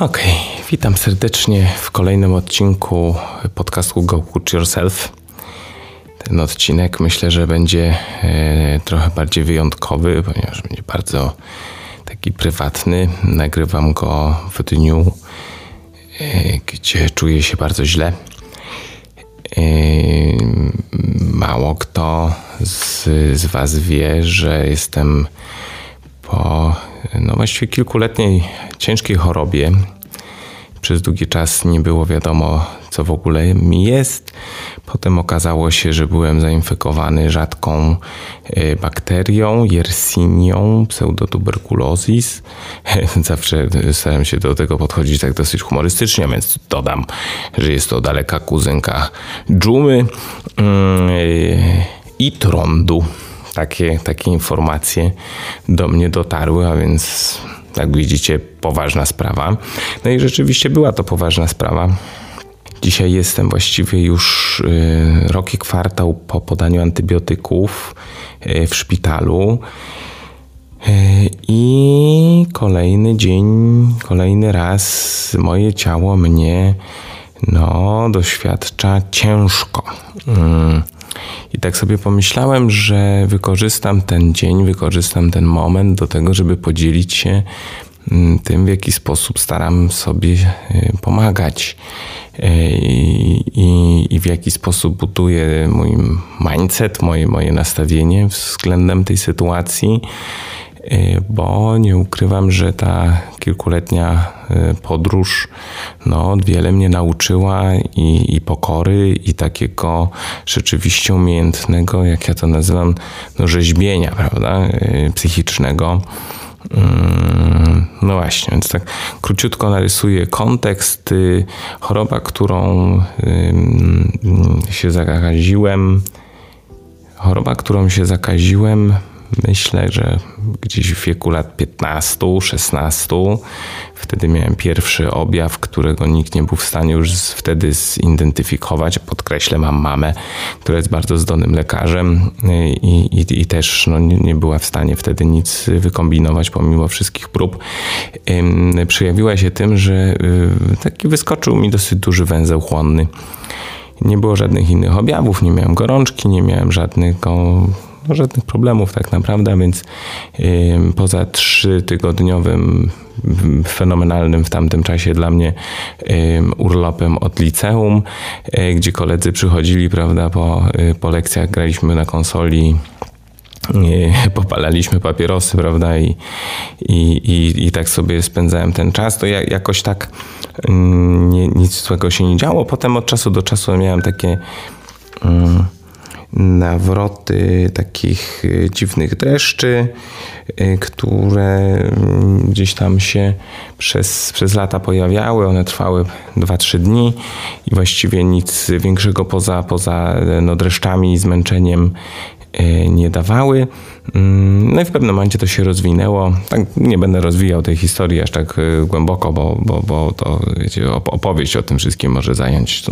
Okej, okay, witam serdecznie w kolejnym odcinku podcastu Go Coach Yourself. Ten odcinek myślę, że będzie e, trochę bardziej wyjątkowy, ponieważ będzie bardzo taki prywatny. Nagrywam go w dniu, e, gdzie czuję się bardzo źle. E, mało kto z, z Was wie, że jestem po no właściwie kilkuletniej ciężkiej chorobie. Przez długi czas nie było wiadomo, co w ogóle mi jest. Potem okazało się, że byłem zainfekowany rzadką e, bakterią, Yersinią, pseudotuberculosis. Zawsze staram się do tego podchodzić tak dosyć humorystycznie, więc dodam, że jest to daleka kuzynka dżumy mm, e, i trądu takie, takie informacje do mnie dotarły, a więc jak widzicie, poważna sprawa. No i rzeczywiście była to poważna sprawa. Dzisiaj jestem właściwie już y, rok i kwartał po podaniu antybiotyków y, w szpitalu. Y, I kolejny dzień, kolejny raz moje ciało mnie no, doświadcza ciężko. I tak sobie pomyślałem, że wykorzystam ten dzień, wykorzystam ten moment do tego, żeby podzielić się mm, tym, w jaki sposób staram sobie y, pomagać y, i, i w jaki sposób buduję mój mindset, moje, moje nastawienie względem tej sytuacji. Y, bo nie ukrywam, że ta kilkuletnia y, podróż no, wiele mnie nauczyła i, i pokory, i takiego rzeczywiście umiejętnego, jak ja to nazywam, no, rzeźbienia, prawda, y, psychicznego. Mm, no właśnie, więc tak króciutko narysuję kontekst. Choroba, którą się zakaziłem, choroba, którą się zakaziłem, myślę, że gdzieś w wieku lat 15, 16. Wtedy miałem pierwszy objaw, którego nikt nie był w stanie już wtedy zidentyfikować. Podkreślę, mam mamę, która jest bardzo zdolnym lekarzem i, i, i też no, nie, nie, była w stanie wtedy nic wykombinować pomimo wszystkich prób. Przyjawiła się tym, że y, taki wyskoczył mi dosyć duży węzeł chłonny. Nie było żadnych innych objawów, nie miałem gorączki, nie miałem żadnego no, żadnych problemów tak naprawdę, więc poza trzytygodniowym fenomenalnym w tamtym czasie dla mnie urlopem od liceum, e, gdzie koledzy przychodzili, prawda, po, e, po lekcjach graliśmy na konsoli popalaliśmy papierosy, prawda, i, i, i, i, tak sobie spędzałem ten czas, to ja, jakoś tak mm, nie, nic złego się nie działo. Potem od czasu do czasu miałem takie mm, nawroty takich e, dziwnych dreszczy, e, które mm, gdzieś tam się przez, przez lata pojawiały. One trwały 2-3 dni i właściwie nic większego poza, poza no, dreszczami i zmęczeniem nie dawały. Mm, no i w pewnym momencie to się rozwinęło. Tak nie będę rozwijał tej historii aż tak e, głęboko, bo, bo, bo to wiecie, opowieść o tym wszystkim może zająć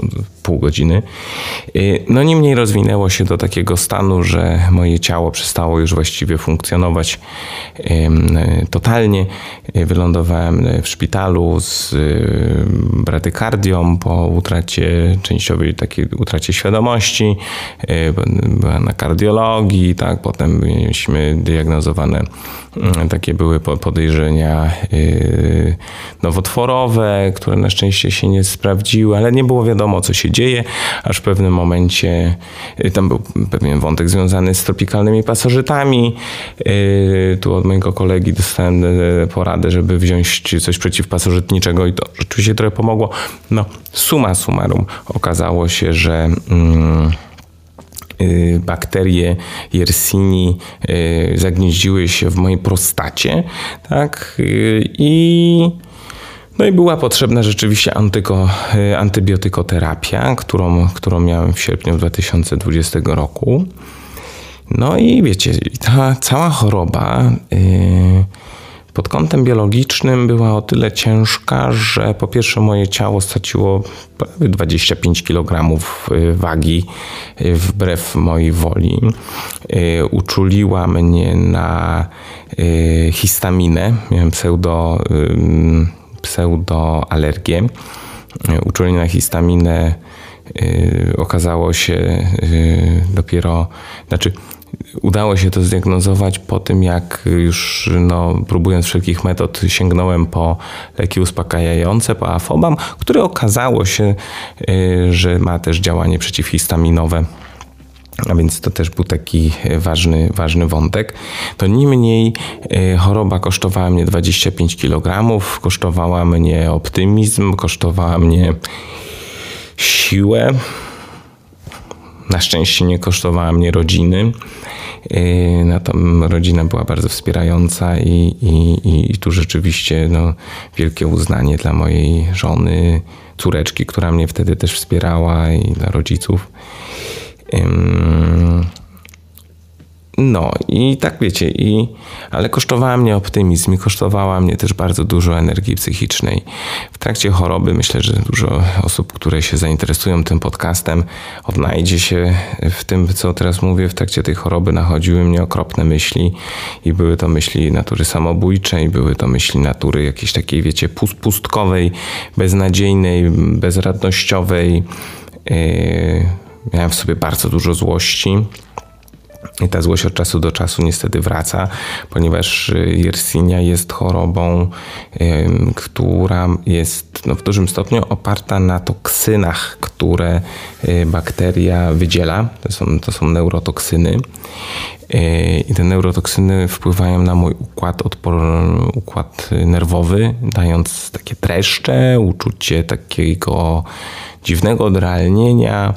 pół godziny. E, no niemniej rozwinęło się do takiego stanu, że moje ciało przestało już właściwie funkcjonować totalnie. Wylądowałem w szpitalu z bradykardią po utracie częściowej takiej utracie świadomości. Byłem na kardiologii tak, potem mieliśmy diagnozowane mm, takie były podejrzenia y, nowotworowe, które na szczęście się nie sprawdziły, ale nie było wiadomo, co się dzieje, aż w pewnym momencie y, tam był pewien wątek związany z tropikalnymi pasożytami. Y, tu od mojego kolegi dostałem poradę, żeby wziąć coś przeciwpasożytniczego i to rzeczywiście trochę pomogło. No, suma summarum okazało się, że mm, bakterie Yersini y, zagnieździły się w mojej prostacie, tak? Y, I no i była potrzebna rzeczywiście antyko, antybiotykoterapia, którą, którą miałem w sierpniu 2020 roku. No i wiecie, ta cała choroba yy, pod kątem biologicznym była o tyle ciężka, że po pierwsze moje ciało straciło prawie 25 kg y, wagi y, wbrew mojej woli. Y, uczuliła mnie na histaminę. Miałem pseudo pseudoalergię. Uczulenie na histaminę okazało się dopiero, znaczy udało się to zdiagnozować po tym, jak już no, próbując wszelkich metod sięgnąłem po leki uspokajające, po afobam, które okazało się, że ma też działanie przeciwhistaminowe. A więc to też był taki ważny, ważny wątek. To niemniej choroba kosztowała mnie 25 kg, kosztowała mnie optymizm, kosztowała mnie siłę. Na szczęście nie kosztowała mnie rodziny. No, tam rodzina była bardzo wspierająca i, i, i tu rzeczywiście no, wielkie uznanie dla mojej żony, córeczki, która mnie wtedy też wspierała i dla rodziców. No i tak wiecie, i, ale kosztowała mnie optymizm i kosztowała mnie też bardzo dużo energii psychicznej. W trakcie choroby myślę, że dużo osób, które się zainteresują tym podcastem, odnajdzie się w tym, co teraz mówię. W trakcie tej choroby nachodziły mnie okropne myśli i były to myśli natury samobójczej, były to myśli natury jakiejś takiej, wiecie, pustkowej, beznadziejnej, bezradnościowej. Yy, miałem w sobie bardzo dużo złości i ta złość od czasu do czasu niestety wraca, ponieważ y, Yersinia jest chorobą, która jest no, w dużym stopniu oparta na toksynach, które y, bakteria wydziela. To są, to są neurotoksyny. Y, I te neurotoksyny wpływają na mój układ, odpor, układ nerwowy, dając takie dreszcze, uczucie takiego dziwnego odrealnienia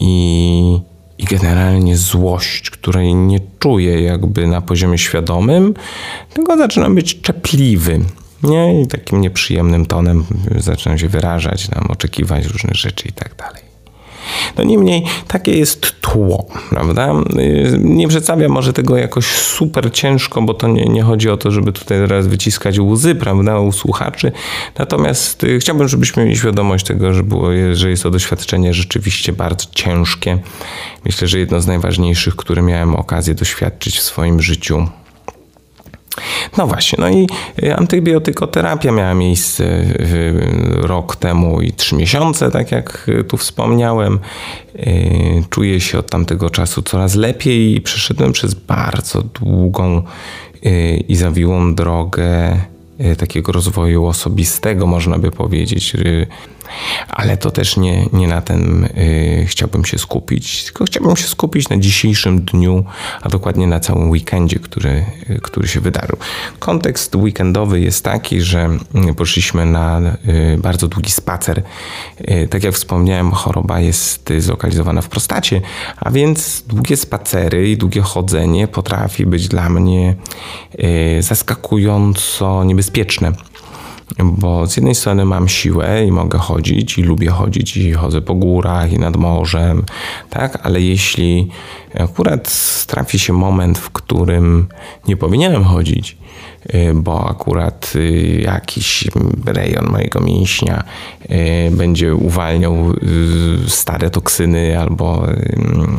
i i generalnie złość, której nie czuję jakby na poziomie świadomym, tylko zaczynam być czepliwy. Nie? I takim nieprzyjemnym tonem zaczynam się wyrażać, nam oczekiwać różnych rzeczy i tak dalej. No niemniej takie jest tło, prawda? Nie przedstawiam może tego jakoś super ciężko, bo to nie, nie chodzi o to, żeby tutaj teraz wyciskać łzy, prawda, u słuchaczy. Natomiast y, chciałbym, żebyśmy mieli świadomość tego, że, było, że jest to doświadczenie rzeczywiście bardzo ciężkie. Myślę, że jedno z najważniejszych, które miałem okazję doświadczyć w swoim życiu. No właśnie, no i y, antybiotykoterapia miała miejsce rok temu i trzy miesiące, tak jak y, tu wspomniałem. Y, czuję się od tamtego czasu coraz lepiej i przeszedłem przez bardzo długą i zawiłą drogę takiego rozwoju osobistego, można by powiedzieć ale to też nie, nie na tym y, chciałbym się skupić, tylko chciałbym się skupić na dzisiejszym dniu, a dokładnie na całym weekendzie, który, y, który się wydarzył. Kontekst weekendowy jest taki, że y, poszliśmy na bardzo długi spacer. Tak jak wspomniałem, choroba jest zlokalizowana w prostacie, a więc długie spacery i długie chodzenie potrafi być dla mnie zaskakująco niebezpieczne bo z jednej strony mam siłę i mogę chodzić i lubię chodzić i chodzę po górach i nad morzem, tak, ale jeśli akurat trafi się moment, w którym nie powinienem chodzić, y, bo akurat y, jakiś rejon mojego mięśnia y, będzie uwalniał stare toksyny albo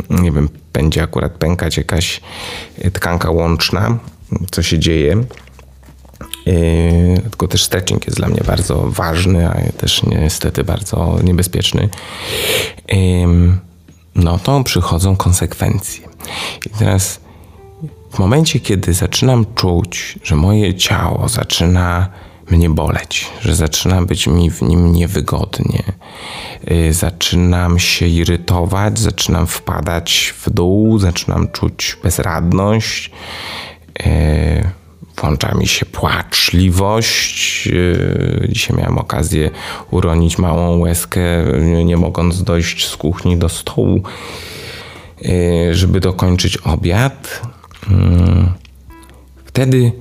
nie wiem, będzie akurat pękać jakaś tkanka łączna, co się dzieje, Yy, tylko też stretching jest dla mnie bardzo ważny, a też niestety bardzo niebezpieczny. Yy, no to przychodzą konsekwencje. I teraz w momencie, kiedy zaczynam czuć, że moje ciało zaczyna mnie boleć, że zaczyna być mi w nim niewygodnie, yy, zaczynam się irytować, zaczynam wpadać w dół, zaczynam czuć bezradność włącza mi się płaczliwość. Yy, dzisiaj miałem okazję uronić małą łezkę, nie mogąc dojść z kuchni do stołu, yy, żeby dokończyć obiad. Yy, wtedy,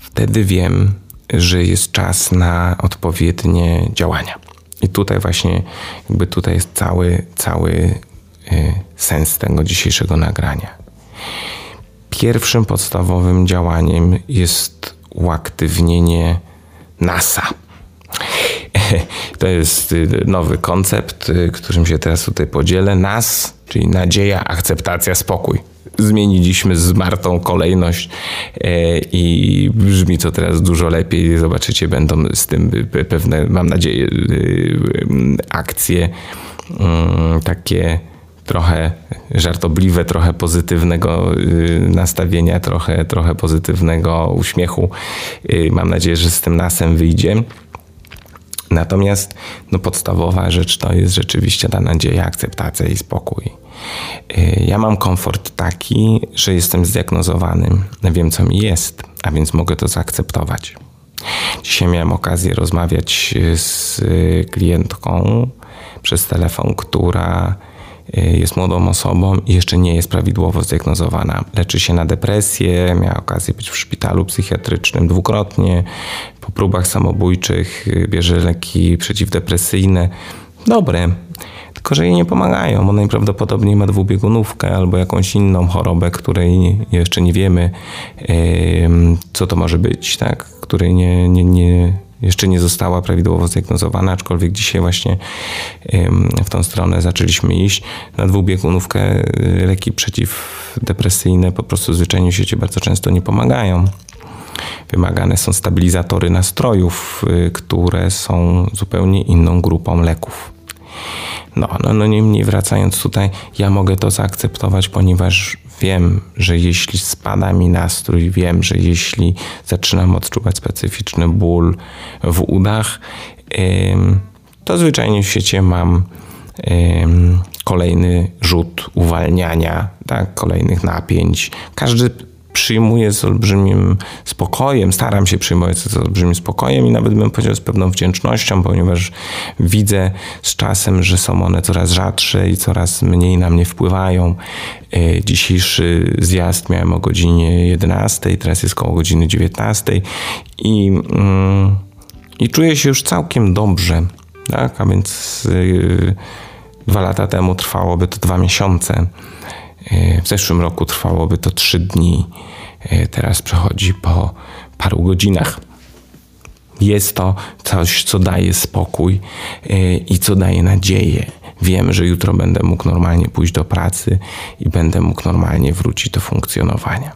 wtedy wiem, że jest czas na odpowiednie działania. I tutaj właśnie, jakby tutaj jest cały, cały sens tego dzisiejszego nagrania pierwszym podstawowym działaniem jest uaktywnienie NASA. To jest y, nowy koncept, y, którym się teraz tutaj podzielę. NAS, czyli nadzieja, akceptacja, spokój. Zmieniliśmy z Martą kolejność e, i brzmi to teraz dużo lepiej. Zobaczycie, będą z tym pewne, mam nadzieję, akcje mm, takie trochę żartobliwe, trochę pozytywnego y, nastawienia, trochę, trochę pozytywnego uśmiechu. Y, mam nadzieję, że z tym nasem wyjdzie. Natomiast no, podstawowa rzecz to jest rzeczywiście ta nadzieja, akceptacja i spokój. Y, ja mam komfort taki, że jestem zdiagnozowany, wiem co mi jest, a więc mogę to zaakceptować. Dzisiaj miałem okazję rozmawiać z klientką przez telefon, która jest młodą osobą i jeszcze nie jest prawidłowo zdiagnozowana. Leczy się na depresję, miała okazję być w szpitalu psychiatrycznym dwukrotnie, po próbach samobójczych y, bierze leki przeciwdepresyjne. Dobre, tylko że jej nie pomagają. Ona najprawdopodobniej ma dwubiegunówkę albo jakąś inną chorobę, której jeszcze nie wiemy, co to może być, tak? której nie, nie, nie jeszcze nie została prawidłowo zdiagnozowana, aczkolwiek dzisiaj właśnie w tą stronę zaczęliśmy iść. Na dwubiegunówkę y, leki przeciwdepresyjne po prostu w świecie bardzo często nie pomagają. Wymagane są stabilizatory nastrojów, y, które są zupełnie inną grupą leków. No, no, no niemniej wracając tutaj, ja mogę to zaakceptować, ponieważ wiem, że jeśli spada mi nastrój, wiem, że jeśli zaczynam odczuwać specyficzny ból w udach, to zwyczajnie w świecie mam kolejny rzut uwalniania, tak, kolejnych napięć. Każdy przyjmuję z olbrzymim spokojem, staram się przyjmować z olbrzymim spokojem i nawet bym powiedział z pewną wdzięcznością, ponieważ widzę z czasem, że są one coraz rzadsze i coraz mniej na mnie wpływają. E, dzisiejszy zjazd miałem o godzinie 11, teraz jest koło godziny 19 i, mm, i czuję się już całkiem dobrze. Tak? A więc yy, dwa lata temu trwałoby to dwa miesiące. W zeszłym roku trwałoby to 3 dni, e, teraz przechodzi po paru godzinach. Jest to coś, co daje spokój e, i co daje nadzieję. Wiem, że jutro będę mógł normalnie pójść do pracy i będę mógł normalnie wrócić do funkcjonowania.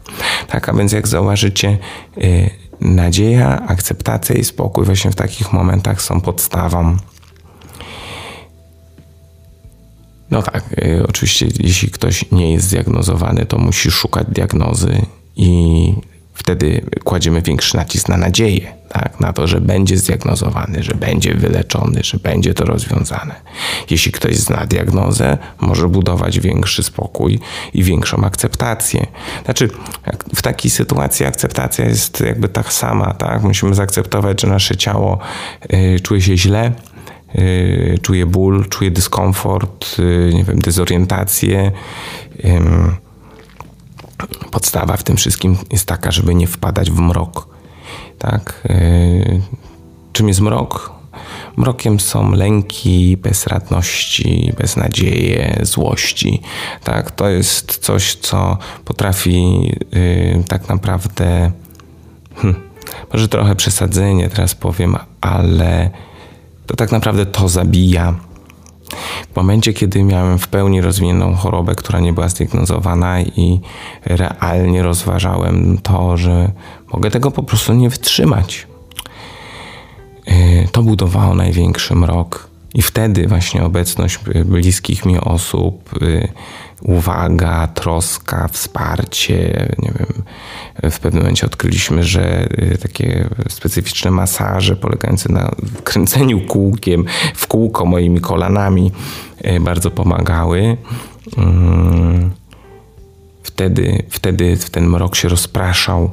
Tak, a więc jak zauważycie, e, nadzieja, akceptacja i spokój właśnie w takich momentach są podstawą No tak, y, oczywiście jeśli ktoś nie jest zdiagnozowany, to musi szukać diagnozy i wtedy kładziemy większy nacisk na nadzieję, tak? na to, że będzie zdiagnozowany, że będzie wyleczony, że będzie to rozwiązane. Jeśli ktoś zna diagnozę, może budować większy spokój i większą akceptację. Znaczy, w takiej sytuacji akceptacja jest jakby tak sama, tak? Musimy zaakceptować, że nasze ciało y, czuje się źle, czuję ból, czuję dyskomfort, y, nie wiem, dezorientację. Podstawa w tym wszystkim jest taka, żeby nie wpadać w mrok. Tak? Y, czym jest mrok? Mrokiem są lęki, bezradności, beznadzieje, złości. Tak? To jest coś, co potrafi tak naprawdę, hmm, może trochę przesadzenie teraz powiem, ale to tak naprawdę to zabija. W momencie, kiedy miałem w pełni rozwiniętą chorobę, która nie była zdiagnozowana i realnie rozważałem to, że mogę tego po prostu nie wytrzymać, y, to budowało największy mrok. I wtedy właśnie obecność bliskich mi osób, y, uwaga, troska, wsparcie. Nie wiem, w pewnym momencie odkryliśmy, że y, takie specyficzne masaże polegające na kręceniu kółkiem w kółko moimi kolanami y, bardzo pomagały. Mm, wtedy, wtedy ten mrok się rozpraszał,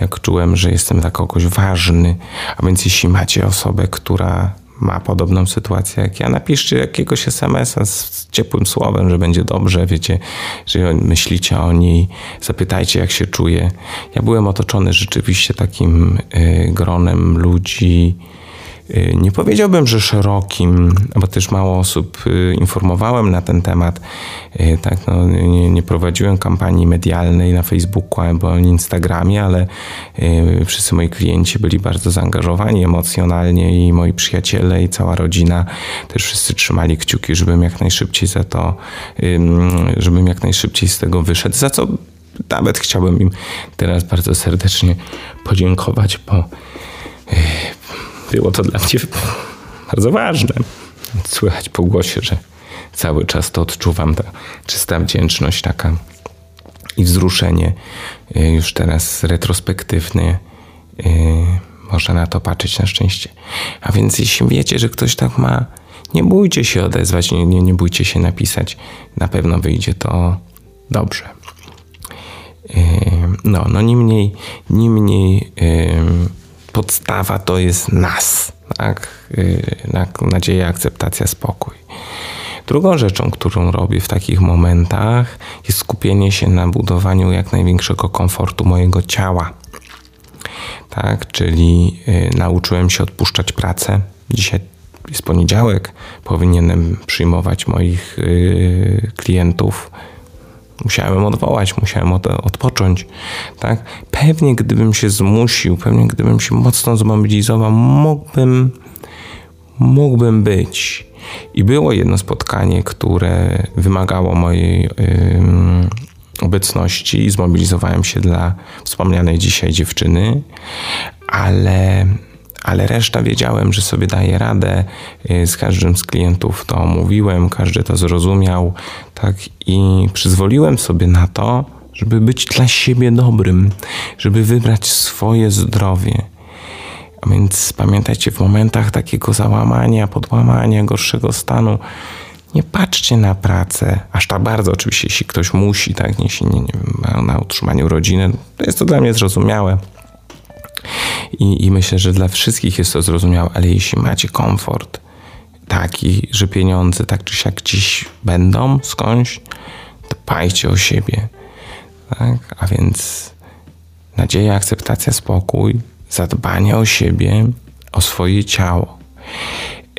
jak czułem, że jestem dla kogoś ważny. A więc jeśli macie osobę, która ma podobną sytuację jak ja, napiszcie jakiegoś SMS-a z ciepłym słowem, że będzie dobrze, wiecie, że myślicie o niej, zapytajcie jak się czuje. Ja byłem otoczony rzeczywiście takim y, gronem ludzi, nie powiedziałbym, że szerokim, bo też mało osób y, informowałem na ten temat. Y, tak, no, nie, nie prowadziłem kampanii medialnej na Facebooku albo na Instagramie, ale wszyscy moi klienci byli bardzo zaangażowani emocjonalnie i moi przyjaciele i cała rodzina też wszyscy trzymali kciuki, żebym jak najszybciej za to, żebym jak najszybciej z tego wyszedł, za co nawet chciałbym im teraz bardzo serdecznie podziękować, bo było to dla mnie bardzo ważne. Słychać po głosie, że cały czas to odczuwam, ta czysta wdzięczność taka i wzruszenie y, już teraz retrospektywnie y, można na to patrzeć na szczęście. A więc jeśli wiecie, że ktoś tak ma, nie bójcie się odezwać, nie, nie, nie bójcie się napisać. Na pewno wyjdzie to dobrze. Y, no, no niemniej, niemniej podstawa to jest nas, tak? Y, nadzieja, akceptacja, spokój. Drugą rzeczą, którą robię w takich momentach, jest skupienie się na budowaniu jak największego komfortu mojego ciała. Tak, czyli y, nauczyłem się odpuszczać pracę. Dzisiaj jest poniedziałek, powinienem przyjmować moich y, klientów musiałem odwołać, musiałem od, odpocząć. Tak? Pewnie gdybym się zmusił, pewnie gdybym się mocno zmobilizował, mógłbym, mógłbym być. I było jedno spotkanie, które wymagało mojej yy, obecności i zmobilizowałem się dla wspomnianej dzisiaj dziewczyny, ale ale reszta wiedziałem, że sobie daję radę. Y, z każdym z klientów to omówiłem, każdy to zrozumiał, tak i przyzwoliłem sobie na to, żeby być dla siebie dobrym, żeby wybrać swoje zdrowie. A więc pamiętajcie, w momentach takiego załamania, podłamania, gorszego stanu, nie patrzcie na pracę, aż tak bardzo oczywiście, jeśli ktoś musi, tak, jeśli nie, nie ma na utrzymaniu rodziny, to jest to dla mnie zrozumiałe. I, I myślę, że dla wszystkich jest to zrozumiałe, ale jeśli macie komfort taki, że pieniądze tak czy siak gdzieś będą skądś, to pajcie o siebie. Tak? A więc nadzieja, akceptacja, spokój, zadbanie o siebie, o swoje ciało.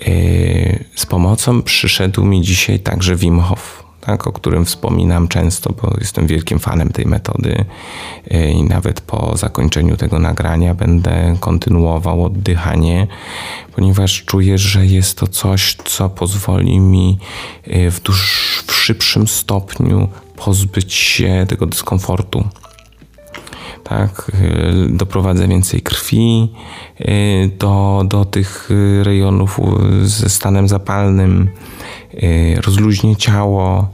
Yy, z pomocą przyszedł mi dzisiaj także Wim Hof tak, o którym wspominam często, bo jestem wielkim fanem tej metody e, i nawet po zakończeniu tego nagrania będę kontynuował oddychanie, ponieważ czuję, że jest to coś, co pozwoli mi e, w, duż, w szybszym stopniu pozbyć się tego dyskomfortu. Tak, e, doprowadzę więcej krwi do, do tych rejonów ze stanem zapalnym Y, rozluźnię ciało,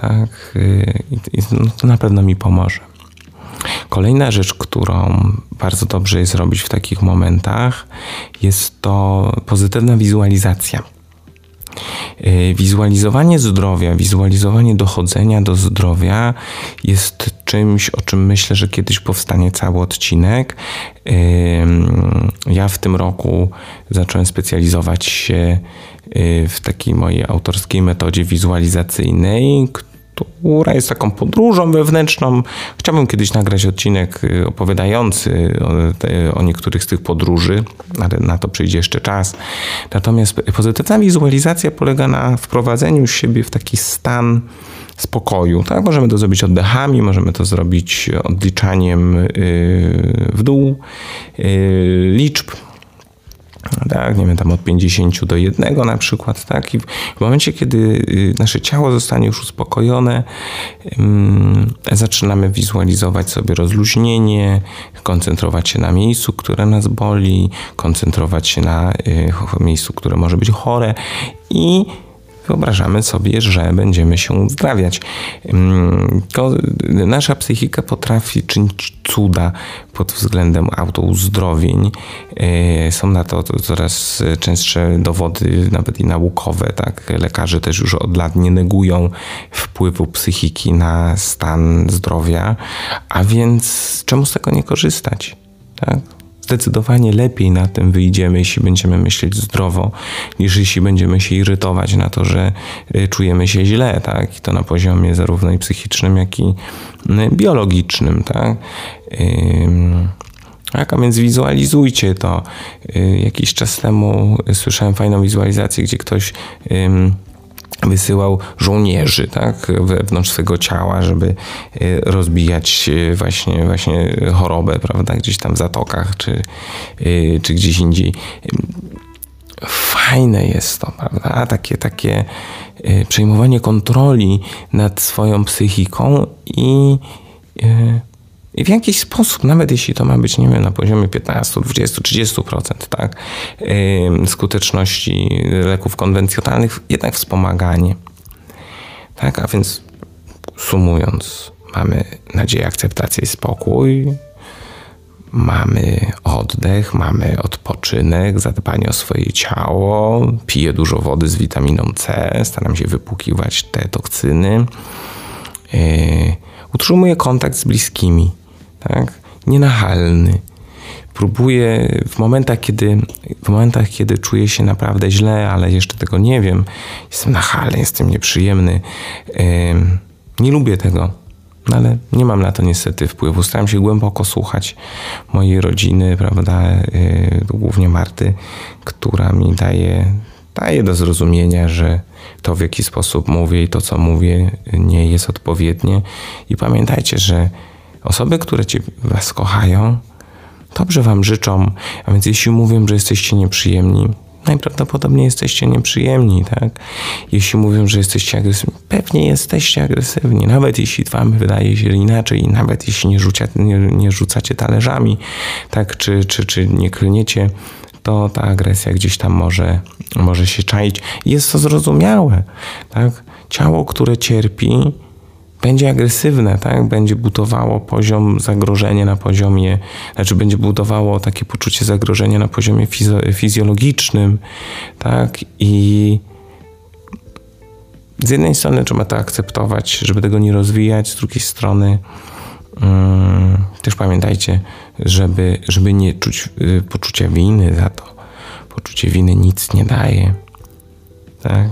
tak, y, i no to na pewno mi pomoże. Kolejna rzecz, którą bardzo dobrze jest robić w takich momentach, jest to pozytywna wizualizacja. Y, wizualizowanie zdrowia, wizualizowanie dochodzenia do zdrowia jest czymś, o czym myślę, że kiedyś powstanie cały odcinek. Ja w tym roku zacząłem specjalizować się y, w takiej mojej autorskiej metodzie wizualizacyjnej, jest taką podróżą wewnętrzną. Chciałbym kiedyś nagrać odcinek y, opowiadający o, te, o, niektórych z tych podróży, ale na to przyjdzie jeszcze czas. Natomiast pozytywna wizualizacja polega na wprowadzeniu siebie w taki stan spokoju. Tak? Możemy to zrobić oddechami, możemy to zrobić odliczaniem y, w dół y, liczb tak, nie wiem, tam od 50 do 1 na przykład, tak, i w momencie, kiedy y, nasze ciało zostanie już uspokojone, zaczynamy wizualizować sobie rozluźnienie, koncentrować się na miejscu, które nas boli, koncentrować się na miejscu, które może być chore i wyobrażamy sobie, że będziemy się uzdrawiać. Mm, nasza psychika potrafi czynić cuda pod względem autouzdrowień. E, są na to coraz częstsze dowody, nawet i naukowe. Tak? Lekarze też już od lat nie negują wpływu psychiki na stan zdrowia, a więc czemu z tego nie korzystać? Tak? Zdecydowanie lepiej na tym wyjdziemy, jeśli będziemy myśleć zdrowo, niż jeśli będziemy się irytować na to, że y, czujemy się źle, tak? I to na poziomie zarówno i psychicznym, jak i y, biologicznym, tak? Tak, a więc wizualizujcie to. Y, jakiś czas temu słyszałem fajną wizualizację, gdzie ktoś wysyłał żołnierzy tak, wewnątrz swego ciała, żeby y, rozbijać y, właśnie, właśnie chorobę, prawda, gdzieś tam w zatokach czy, czy gdzieś indziej. Fajne jest to, prawda? Takie, takie przejmowanie kontroli nad swoją psychiką i i w jakiś sposób, nawet jeśli to ma być, nie wiem, na poziomie 15, 20, 30%, tak, skuteczności leków konwencjonalnych, jednak wspomaganie. Tak, a więc sumując, mamy nadzieję, akceptację i spokój, mamy oddech, mamy odpoczynek, zadbanie o swoje ciało, piję dużo wody z witaminą C, staram się wypłukiwać te toksyny, yy, utrzymuję kontakt z bliskimi tak? nienachalny. Próbuję w momentach, kiedy, w momentach, kiedy czuję się naprawdę źle, ale jeszcze tego nie wiem, jestem nachalny, jestem nieprzyjemny. nie lubię tego, no ale nie mam na to niestety wpływu. Staram się głęboko słuchać mojej rodziny, prawda, yy, głównie Marty, która mi daje, daje do zrozumienia, że to w jaki sposób mówię i to co mówię nie jest odpowiednie. I pamiętajcie, że Osoby, które ci, was kochają, dobrze wam życzą, a więc jeśli mówią, że jesteście nieprzyjemni, najprawdopodobniej jesteście nieprzyjemni, tak? Jeśli mówią, że jesteście agresywni, pewnie jesteście agresywni, nawet jeśli wam wydaje się inaczej, nawet jeśli nie, rzucia, nie, nie rzucacie talerzami, tak? Czy, czy, czy nie klniecie, to ta agresja gdzieś tam może, może się czaić. Jest to zrozumiałe, tak? Ciało, które cierpi, będzie agresywne, tak? będzie budowało poziom zagrożenia na poziomie, znaczy będzie budowało takie poczucie zagrożenia na poziomie fizjologicznym, tak? I z jednej strony trzeba to akceptować, żeby tego nie rozwijać, z drugiej strony um, też pamiętajcie, żeby, żeby nie czuć y, poczucia winy za to. Poczucie winy nic nie daje. Tak?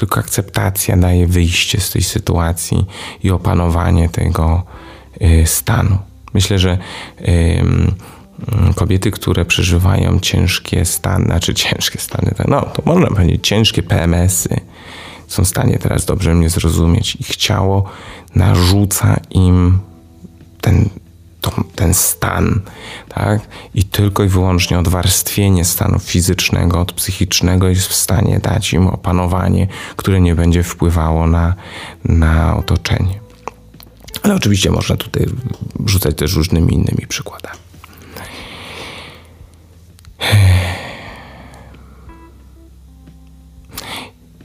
Tylko akceptacja daje wyjście z tej sytuacji i opanowanie tego y, stanu. Myślę, że kobiety, które przeżywają ciężkie stany, znaczy ciężkie stany, no to można powiedzieć ciężkie PMS-y, są w stanie teraz dobrze mnie zrozumieć. Ich ciało narzuca im ten ten stan, tak? I tylko i wyłącznie odwarstwienie stanu fizycznego od psychicznego jest w stanie dać im opanowanie, które nie będzie wpływało na, na otoczenie. Ale oczywiście można tutaj rzucać też różnymi innymi przykładami.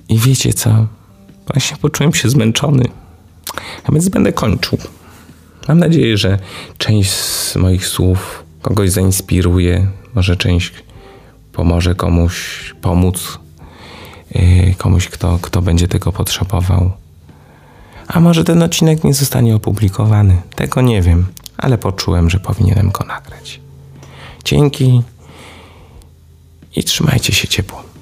I wiecie co? Właśnie poczułem się zmęczony, a więc będę kończył. Mam nadzieję, że część z moich słów kogoś zainspiruje, może część pomoże komuś pomóc, yy, komuś, kto, kto będzie tego potrzebował. A może ten odcinek nie zostanie opublikowany? Tego nie wiem, ale poczułem, że powinienem go nagrać. Dzięki i trzymajcie się ciepło.